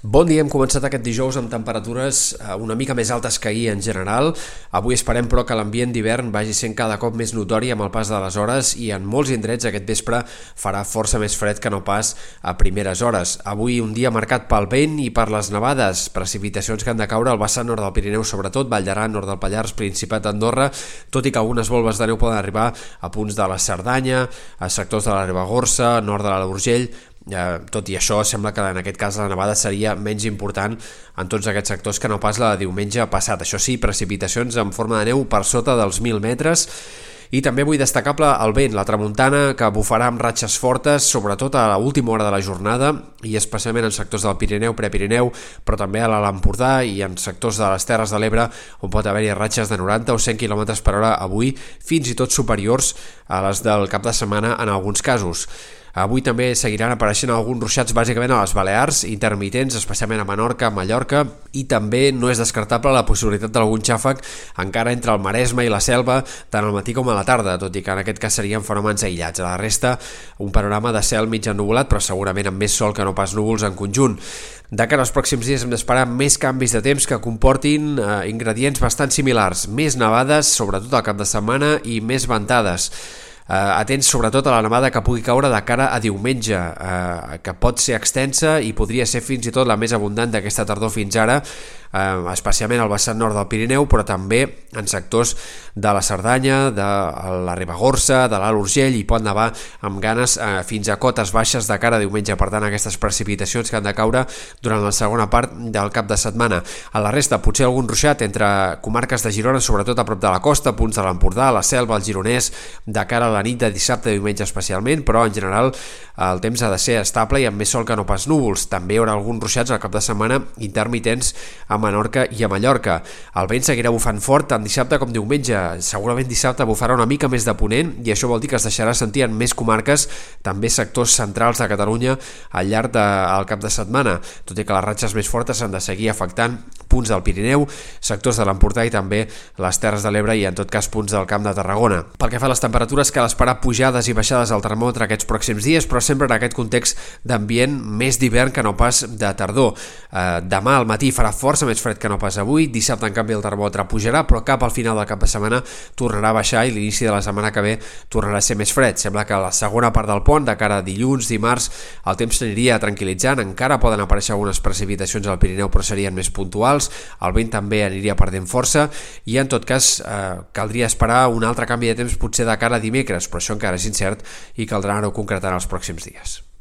Bon dia, hem començat aquest dijous amb temperatures eh, una mica més altes que ahir en general. Avui esperem però que l'ambient d'hivern vagi sent cada cop més notori amb el pas de les hores i en molts indrets aquest vespre farà força més fred que no pas a primeres hores. Avui un dia marcat pel vent i per les nevades, precipitacions que han de caure al vessant nord del Pirineu, sobretot Vall d'Aran, nord del Pallars, Principat d'Andorra, tot i que algunes volves de neu poden arribar a punts de la Cerdanya, a sectors de la Ribagorça, nord de l'Urgell, Tot i això, sembla que en aquest cas la nevada seria menys important en tots aquests sectors que no pas la de diumenge passat. Això sí, precipitacions en forma de neu per sota dels 1.000 metres i també vull destacable el vent, la tramuntana, que bufarà amb ratxes fortes, sobretot a l'última hora de la jornada, i especialment en sectors del Pirineu, Prepirineu, però també a l'Alt Empordà i en sectors de les Terres de l'Ebre, on pot haver-hi ratxes de 90 o 100 km per hora avui, fins i tot superiors a les del cap de setmana en alguns casos. Avui també seguiran apareixent alguns ruixats bàsicament a les Balears, intermitents, especialment a Menorca, Mallorca, i també no és descartable la possibilitat d'algun xàfec encara entre el Maresme i la Selva, tant al matí com a la tarda, tot i que en aquest cas serien fenòmens aïllats. A la resta, un panorama de cel mig ennubulat, però segurament amb més sol que no pas núvols en conjunt. De cara als pròxims dies hem d'esperar més canvis de temps que comportin eh, ingredients bastant similars, més nevades, sobretot al cap de setmana, i més ventades. Eh, atents sobretot a la nevada que pugui caure de cara a diumenge, eh, que pot ser extensa i podria ser fins i tot la més abundant d'aquesta tardor fins ara, eh, especialment al vessant nord del Pirineu, però també en sectors de la Cerdanya, de la Ribagorça, de l'Alt Urgell, i pot nevar amb ganes eh, fins a cotes baixes de cara a diumenge. Per tant, aquestes precipitacions que han de caure durant la segona part del cap de setmana. A la resta, potser algun ruixat entre comarques de Girona, sobretot a prop de la costa, punts de l'Empordà, la Selva, el Gironès, de cara a la nit de dissabte i diumenge especialment, però en general el temps ha de ser estable i amb més sol que no pas núvols. També hi haurà alguns ruixats al cap de setmana intermitents a Menorca i a Mallorca. El vent seguirà bufant fort tant dissabte com diumenge. Segurament dissabte bufarà una mica més de ponent i això vol dir que es deixarà sentir en més comarques, també sectors centrals de Catalunya al llarg del cap de setmana, tot i que les ratxes més fortes han de seguir afectant punts del Pirineu, sectors de l'Empordà i també les Terres de l'Ebre i en tot cas punts del Camp de Tarragona. Pel que fa a les temperatures, cal esperar pujades i baixades al termòmetre aquests pròxims dies, però sempre en aquest context d'ambient més d'hivern que no pas de tardor. Eh, demà al matí farà força més fred que no pas avui, dissabte en canvi el termòmetre pujarà, però cap al final del cap de setmana tornarà a baixar i l'inici de la setmana que ve tornarà a ser més fred. Sembla que la segona part del pont, de cara a dilluns, dimarts, el temps s'aniria tranquil·litzant, encara poden aparèixer algunes precipitacions al Pirineu, però serien més puntuals, el vent també aniria perdent força i en tot cas eh, caldria esperar un altre canvi de temps potser de cara a dimecres, però això encara és incert i caldrà no concretar en els pròxims dies.